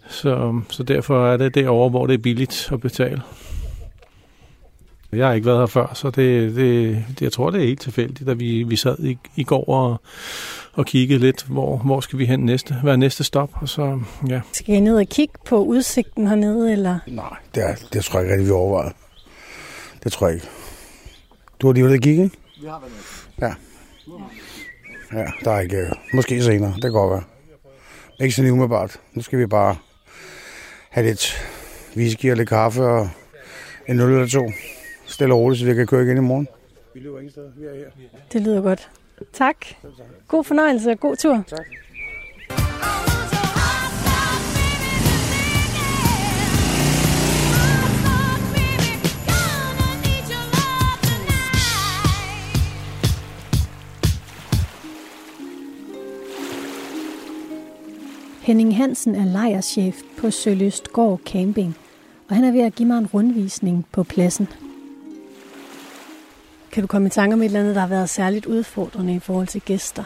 så, så derfor er det derovre, hvor det er billigt at betale. Jeg har ikke været her før, så det, det, det, jeg tror, det er helt tilfældigt, at vi, vi sad i, i går og, og kiggede lidt, hvor, hvor skal vi hen næste, hvad er næste stop, og så, ja. Skal I ned og kigge på udsigten hernede, eller? Nej, det, er, det tror jeg ikke rigtig, vi overvejer. Det tror jeg ikke. Du har lige været kigge, ikke? Vi har været Ja. Ja, der er ikke... Måske senere, det kan godt være. Ikke sådan umiddelbart. Nu skal vi bare have lidt whisky og lidt kaffe og en øl eller to. Stille og roligt, så vi kan køre igen i morgen. Vi løber ingen steder. Vi er her. Det lyder godt. Tak. God fornøjelse og god tur. Tak. Henning Hansen er lejerchef på Søløstgård Camping, og han er ved at give mig en rundvisning på pladsen. Kan du komme i tanke om et eller andet, der har været særligt udfordrende i forhold til gæster?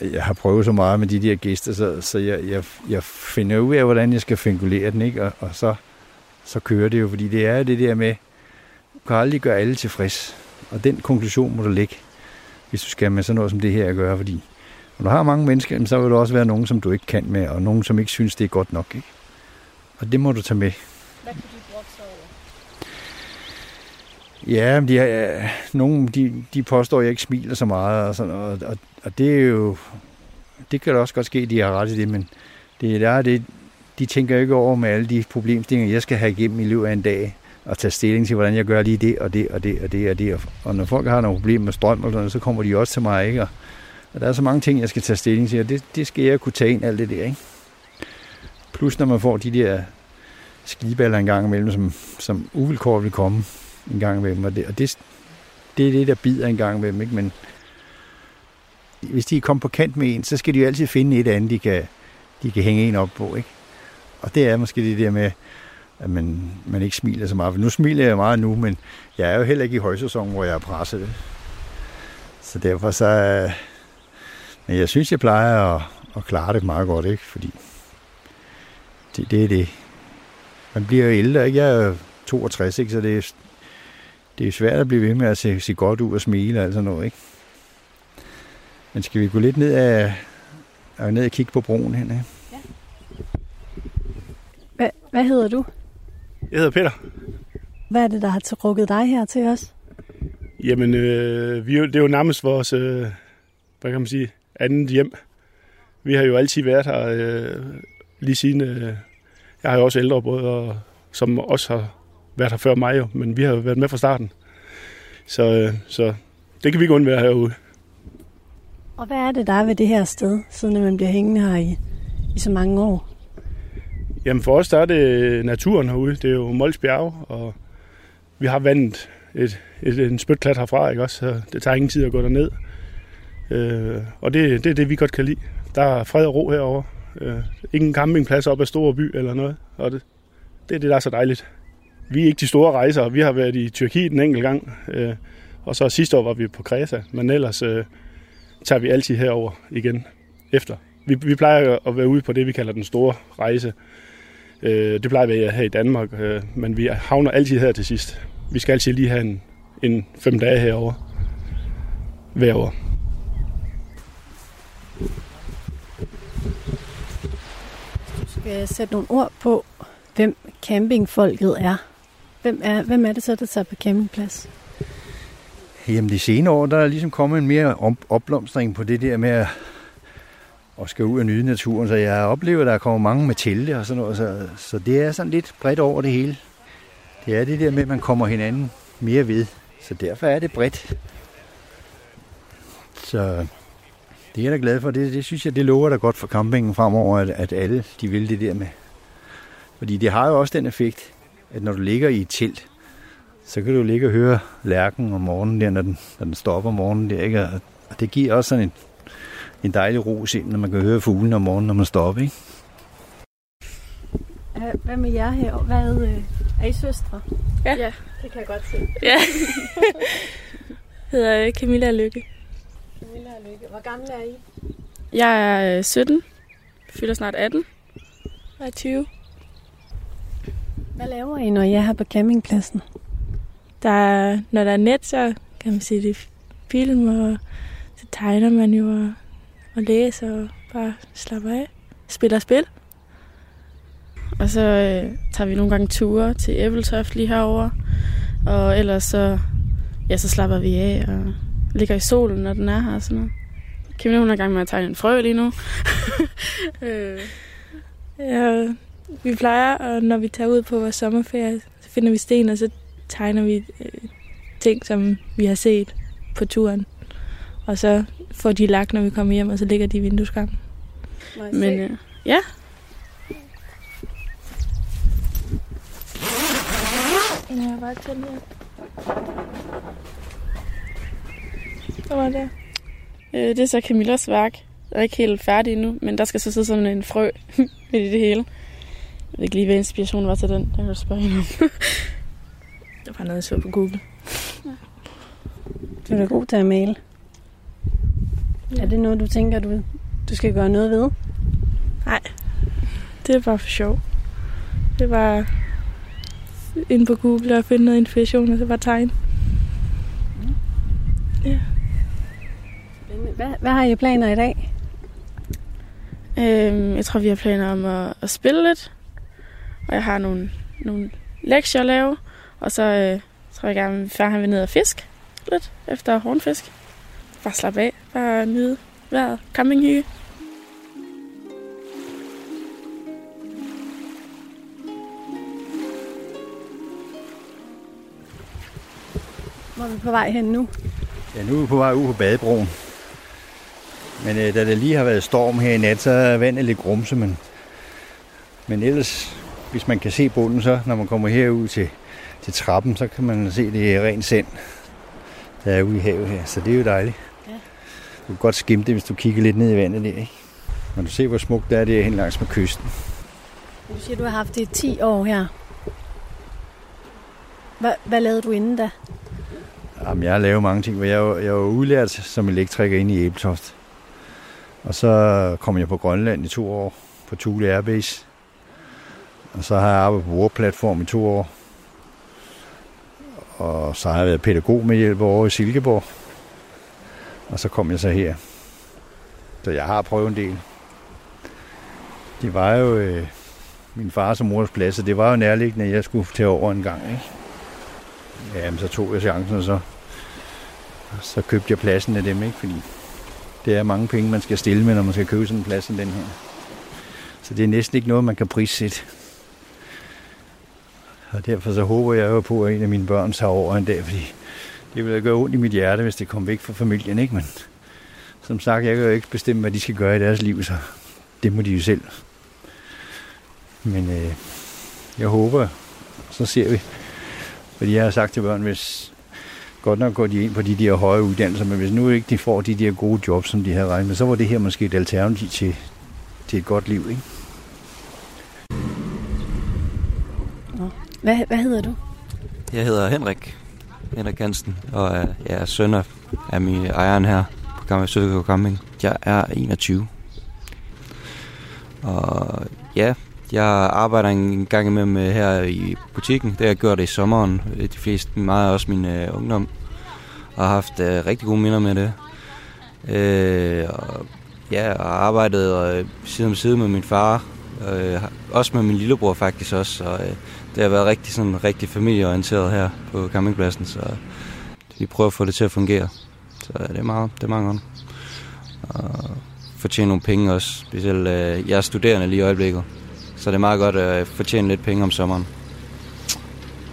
Jeg har prøvet så meget med de der gæster, så, så jeg, jeg, jeg finder ud af, hvordan jeg skal fingulere den, ikke? Og, og så, så kører det jo, fordi det er det der med, du kan aldrig gøre alle tilfreds. Og den konklusion må du lægge, hvis du skal med sådan noget som det her at gøre, fordi når du har mange mennesker, så vil der også være nogen, som du ikke kan med, og nogen, som ikke synes, det er godt nok. Ikke? Og det må du tage med. Hvad kunne du brokke sig over? Ja, men de, er, nogen, de, de påstår, at jeg ikke smiler så meget, og, sådan, og, og, og det er jo, det kan da også godt ske, at de har ret i det, men det, der er det, de tænker ikke over med alle de problemstillinger, jeg skal have igennem i løbet af en dag, og tage stilling til, hvordan jeg gør lige det, og det, og det, og det, og det. Og når folk har nogle problemer med strøm, eller sådan, så kommer de også til mig, ikke? Og, og der er så mange ting, jeg skal tage stilling til, og det, det skal jeg kunne tage ind, alt det der, ikke? Plus når man får de der skiballer en gang imellem, som, som uvilkår vil komme en gang imellem, og det, og det, det er det, der bider en gang imellem, ikke? Men hvis de kommer på kant med en, så skal de jo altid finde et andet, de kan, de kan hænge en op på, ikke? Og det er måske det der med, at man, man ikke smiler så meget. For nu smiler jeg meget nu, men jeg er jo heller ikke i højsæson, hvor jeg er presset. Så derfor så... Men jeg synes, jeg plejer at, at klare det meget godt, ikke? Fordi det, det er det. Man bliver jo ældre, ikke? Jeg er 62, ikke? Så det er, det er svært at blive ved med at se, se godt ud og smile og alt sådan noget, ikke? Men skal vi gå lidt ned af, og ned og kigge på broen hen, ikke? Hvad, hvad hedder du? Jeg hedder Peter. Hvad er det, der har trukket dig her til os? Jamen, øh, vi, det er jo nærmest vores, øh, hvad kan man sige, andet hjem. Vi har jo altid været her øh, lige siden, øh, jeg har jo også ældre brødre, og- som også har været her før mig jo, men vi har jo været med fra starten. Så, øh, så det kan vi ikke undvære herude. Og hvad er det, der er ved det her sted, siden man bliver hængende her i, i så mange år? Jamen for os der er det naturen herude. Det er jo Mols Bjerg, og vi har vandet et, et, en spytklat herfra, ikke også? Så det tager ingen tid at gå derned. Øh, og det, det er det, vi godt kan lide. Der er fred og ro herovre. Øh, ingen campingplads op ad Store By eller noget. Og det, det er det, der er så dejligt. Vi er ikke de store rejser. Vi har været i Tyrkiet en enkelt gang. Øh, og så sidste år var vi på Kreta. Men ellers øh, tager vi altid herover igen efter. Vi, vi plejer at være ude på det, vi kalder den store rejse Øh, det plejer vi her i Danmark, øh, men vi havner altid her til sidst. Vi skal altid lige have en, en fem dage herover hver år. Du skal sætte nogle ord på, hvem campingfolket er. Hvem er, hvem er det så, der tager på campingplads? Jamen de senere år, der er ligesom kommet en mere opblomstring på det der med at, at skal ud og nyde naturen. Så jeg oplever, at der kommer mange med telte og sådan noget. Så, så det er sådan lidt bredt over det hele. Det er det der med, at man kommer hinanden mere ved. Så derfor er det bredt. Så det er jeg da glad for. Det, det synes jeg, det lover da godt for campingen fremover, at, at alle de vil det der med. Fordi det har jo også den effekt, at når du ligger i et telt, så kan du ligge og høre lærken om morgenen der, når den, når den står op om morgenen der, ikke? Og det giver også sådan en, en dejlig ro sind, når man kan høre fuglene om morgenen, når man står op, ikke? Hvad med jer her? Hvad, øh, er I søstre? Ja. ja. Det kan jeg godt se. Ja. hedder Camilla Lykke. Camilla Lykke. Hvor gammel er I? Jeg er 17. Fylder snart 18. Jeg er 20. Hvad laver I, når I er her på campingpladsen? Der er, når der er net, så kan man se det film, og så tegner man jo og, og læser og bare slapper af. Spiller spil. Og så øh, tager vi nogle gange ture til Æbeltoft lige herover. Og ellers så, ja, så slapper vi af og ligger i solen, når den er her og sådan noget. Kim hun er i gang med at tegne en frø lige nu. øh, ja, vi plejer, og når vi tager ud på vores sommerferie, så finder vi sten, og så tegner vi øh, ting, som vi har set på turen. Og så får de lagt, når vi kommer hjem, og så ligger de i vindueskampen. Men øh, ja. Jeg har bare tændt her. Hvad var det? Øh, det er så Camillas værk. Jeg er ikke helt færdig endnu, men der skal så sidde sådan en frø midt i det hele. Jeg ved ikke lige, hvad inspirationen var til den. Jeg kan du spørge hende om. det var noget, jeg så på Google. Ja. Du er da god til at male. Ja. Er det noget, du tænker, du, du skal gøre noget ved? Nej, det er bare for sjov. Det var ind på Google og finde noget inspiration, og så bare tegne. Mm. Ja. Hvad, hvad har I planer i dag? Øhm, jeg tror, vi har planer om at, at spille lidt. Og jeg har nogle, nogle lektier at lave. Og så øh, tror jeg gerne, at han vil ned og fisk lidt efter hornfisk. Bare slappe af. Bare nyde vejret. Campinghygge. Hvor er vi på vej hen nu? Ja, nu er vi på vej ud på badebroen. Men øh, da det lige har været storm her i nat, så er vandet lidt grumse, men, men ellers, hvis man kan se bunden, så når man kommer herud til, til trappen, så kan man se, det rent sand, der er ude i havet her. Så det er jo dejligt. Ja. Du kan godt skimme det, hvis du kigger lidt ned i vandet der. Ikke? Men du ser, hvor smukt det er det er hen langs med kysten. Du siger, du har haft det i 10 år her. Hvad, hvad lavede du inden da? Jamen, jeg har lavet mange ting. Jeg var, jeg var udlært som elektriker inde i Æbeltoft. Og så kom jeg på Grønland i to år på Thule Airbase. Og så har jeg arbejdet på Warplatform i to år. Og så har jeg været pædagog med hjælp over i Silkeborg. Og så kom jeg så her. Så jeg har prøvet en del. Det var jo øh, min fars og mors plads, og det var jo nærliggende, at jeg skulle tage over en gang. Ikke? Jamen, så tog jeg chancen, og så, så købte jeg pladsen af dem, ikke? fordi det er mange penge, man skal stille med, når man skal købe sådan en plads som den her. Så det er næsten ikke noget, man kan prissætte. Og derfor så håber jeg jo på, at en af mine børn tager over en dag, fordi det vil gøre ondt i mit hjerte, hvis det kommer væk fra familien, ikke? Men som sagt, jeg kan jo ikke bestemme, hvad de skal gøre i deres liv, så det må de jo selv. Men øh, jeg håber, så ser vi. Fordi jeg har sagt til børn, hvis godt nok går de ind på de der høje uddannelser, men hvis nu ikke de får de der gode jobs, som de havde regnet med, så var det her måske et alternativ til, til et godt liv, ikke? Hvad, hvad hedder du? Jeg hedder Henrik. Henrik Hansen, og øh, jeg er søn af min ejeren her på Gamle Sødegård Camping. Jeg er 21. Og ja, Jeg arbejder en gang imellem øh, her i butikken. Det har jeg gjort i sommeren. Øh, de fleste, meget også min øh, ungdom. Og har haft øh, rigtig gode minder med det. Øh, og, ja, og arbejdet øh, side om side med min far. Øh, også med min lillebror faktisk også. Og, øh, det har været rigtig, sådan, rigtig familieorienteret her på campingpladsen. Så vi prøver at få det til at fungere. Så det er meget, det er meget godt. Og fortjene nogle penge også. Specielt, øh, jeg er studerende lige i øjeblikket. Så det er meget godt at fortjene lidt penge om sommeren.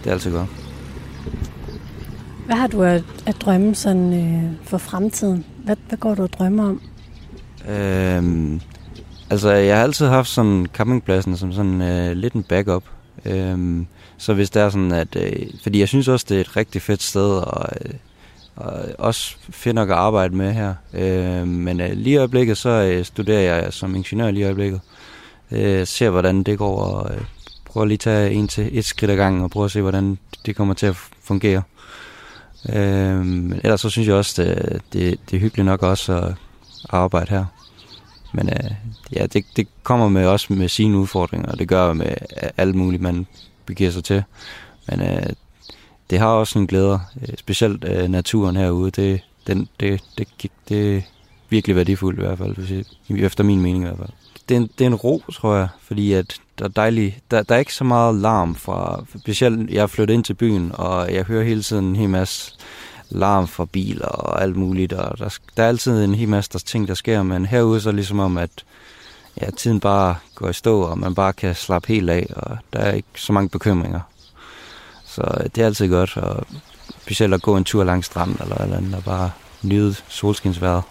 Det er altid godt. Hvad har du at, at drømme sådan, øh, for fremtiden? Hvad, hvad går du og drømmer om? Øhm, altså, jeg har altid haft sådan campingpladsen som sådan øh, lidt en backup. Øhm, så hvis det er sådan, at... Øh, fordi jeg synes også, det er et rigtig fedt sted, og, øh, og også fedt nok at arbejde med her. Øh, men øh, lige i øjeblikket, så øh, studerer jeg som ingeniør lige i øjeblikket. Øh, ser, hvordan det går, og øh, prøver lige at tage en til et skridt ad gangen, og prøver at se, hvordan det kommer til at fungere. Øh, men ellers så synes jeg også, det, det, det er hyggeligt nok også at arbejde her. Men øh, ja, det, det kommer med også med sine udfordringer, og det gør med øh, alt muligt, man begiver sig til. Men øh, det har også en glæder, øh, specielt øh, naturen herude. Det, den, det, det, det, det er virkelig værdifuldt i hvert fald, efter min mening i hvert fald. Det er en, det er en ro, tror jeg, fordi at der er dejligt, der, der er ikke så meget larm fra, specielt jeg er flyttet ind til byen, og jeg hører hele tiden en hel masse larm fra biler og alt muligt, og der, der er altid en hel masse der ting, der sker, men herude så er det ligesom om, at ja, tiden bare går i stå, og man bare kan slappe helt af, og der er ikke så mange bekymringer. Så øh, det er altid godt, og specielt at gå en tur langs stranden eller eller andet, og bare nyde solskinsvejret.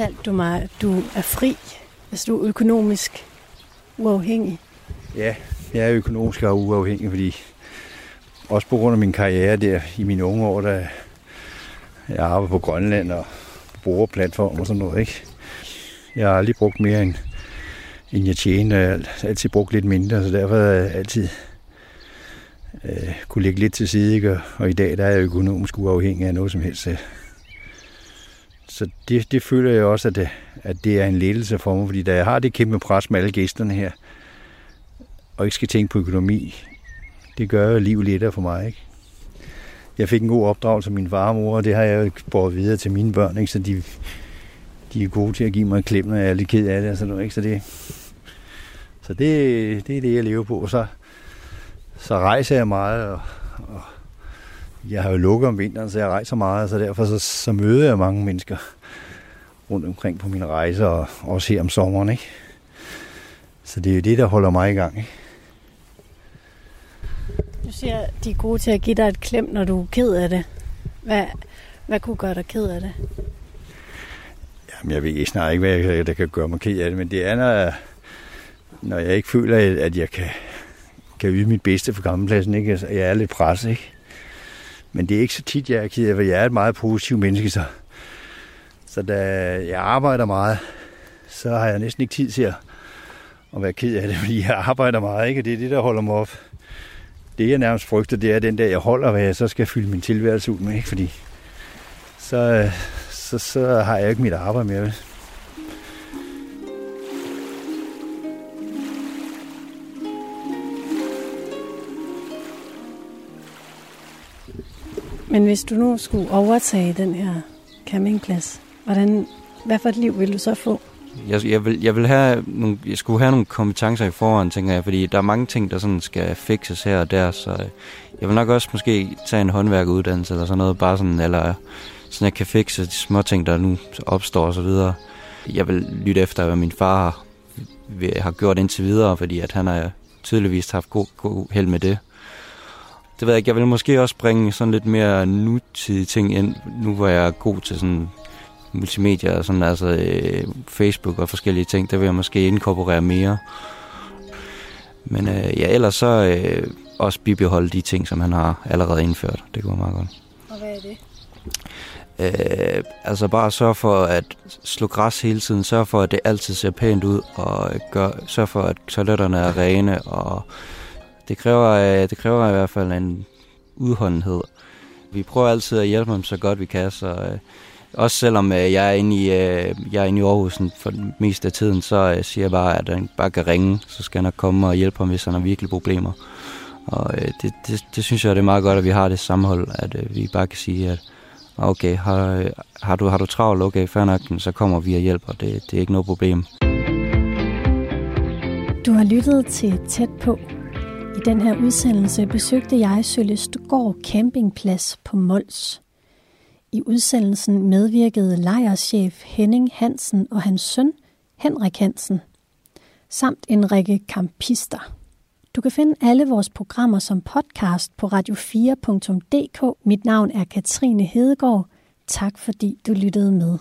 Fortalte du mig, at du er fri, hvis du er økonomisk uafhængig. Ja, jeg er økonomisk og uafhængig, fordi også på grund af min karriere der i mine unge år, da jeg arbejder på Grønland og bruger platform og sådan noget, ikke? Jeg har aldrig brugt mere end, end jeg tjener. Jeg har altid brugt lidt mindre, så derfor har jeg altid øh, kunne lægge lidt til side, ikke? Og, og i dag der er jeg økonomisk uafhængig af noget som helst. Så det, det føler jeg også, at det, at det er en lettelse for mig, fordi da jeg har det kæmpe pres med alle gæsterne her, og ikke skal tænke på økonomi, det gør jo livet lettere for mig. Ikke? Jeg fik en god opdragelse af min far og mor, og det har jeg jo båret videre til mine børn, ikke? så de, de er gode til at give mig en klem, når jeg er lidt ked af det. Og sådan noget, ikke? Så, det, så det, det er det, jeg lever på. Og så, så rejser jeg meget, og, og jeg har jo lukket om vinteren, så jeg rejser meget, så derfor så, så møder jeg mange mennesker rundt omkring på mine rejser, og også her om sommeren. Ikke? Så det er jo det, der holder mig i gang. Ikke? Du siger, de er gode til at give dig et klem, når du er ked af det. Hvad, hvad kunne gøre dig ked af det? Jamen, jeg ved snart ikke, hvad jeg, der kan gøre mig ked af det, men det er, når jeg, når jeg ikke føler, at jeg kan, kan yde mit bedste for gammelpladsen. Ikke? Altså, jeg er lidt presset, ikke? Men det er ikke så tit, jeg er ked af, for jeg er et meget positiv menneske, så, så da jeg arbejder meget, så har jeg næsten ikke tid til at, at være ked af det, fordi jeg arbejder meget, ikke? Og det er det, der holder mig op. Det, jeg nærmest frygter, det er den der, jeg holder, hvad jeg så skal fylde min tilværelse ud med, ikke? Fordi så, øh, så, så har jeg ikke mit arbejde mere. Men hvis du nu skulle overtage den her campingplads, hvordan, hvad for et liv vil du så få? Jeg, jeg, vil, jeg, vil have nogle, jeg skulle have nogle kompetencer i forhånd, tænker jeg, fordi der er mange ting, der sådan skal fikses her og der, så øh, jeg vil nok også måske tage en håndværkeruddannelse eller sådan noget, bare sådan, eller sådan jeg kan fikse de små ting, der nu opstår og så videre. Jeg vil lytte efter, hvad min far har, har gjort indtil videre, fordi at han har tydeligvis haft god, god held med det. Det ved jeg ikke, jeg vil måske også bringe sådan lidt mere nutidige ting ind, nu hvor jeg er god til sådan multimedia og sådan, altså øh, Facebook og forskellige ting, der vil jeg måske inkorporere mere. Men øh, ja, ellers så øh, også bibeholde de ting, som han har allerede indført. Det går meget godt. Og hvad er det? Øh, altså bare sørge for at slå græs hele tiden, sørge for at det altid ser pænt ud, og gør, sørge for at toiletterne er rene, og det kræver, øh, det kræver i hvert fald en udholdenhed. Vi prøver altid at hjælpe dem så godt vi kan, så øh, også selvom øh, jeg, er inde i, jeg er inde i Aarhus for det meste af tiden, så siger jeg bare, at han bare kan ringe, så skal han nok komme og hjælpe ham, hvis han har virkelig problemer. Og det, det, det synes jeg, det er meget godt, at vi har det sammenhold, at vi bare kan sige, at okay, har, har, du, har du travlt, okay, fair nok, så kommer vi og hjælper, det, det er ikke noget problem. Du har lyttet til Tæt på. I den her udsendelse besøgte jeg Sølestgård Campingplads på Mols. I udsendelsen medvirkede lejerchef Henning Hansen og hans søn Henrik Hansen, samt en række kampister. Du kan finde alle vores programmer som podcast på radio4.dk. Mit navn er Katrine Hedegaard. Tak fordi du lyttede med.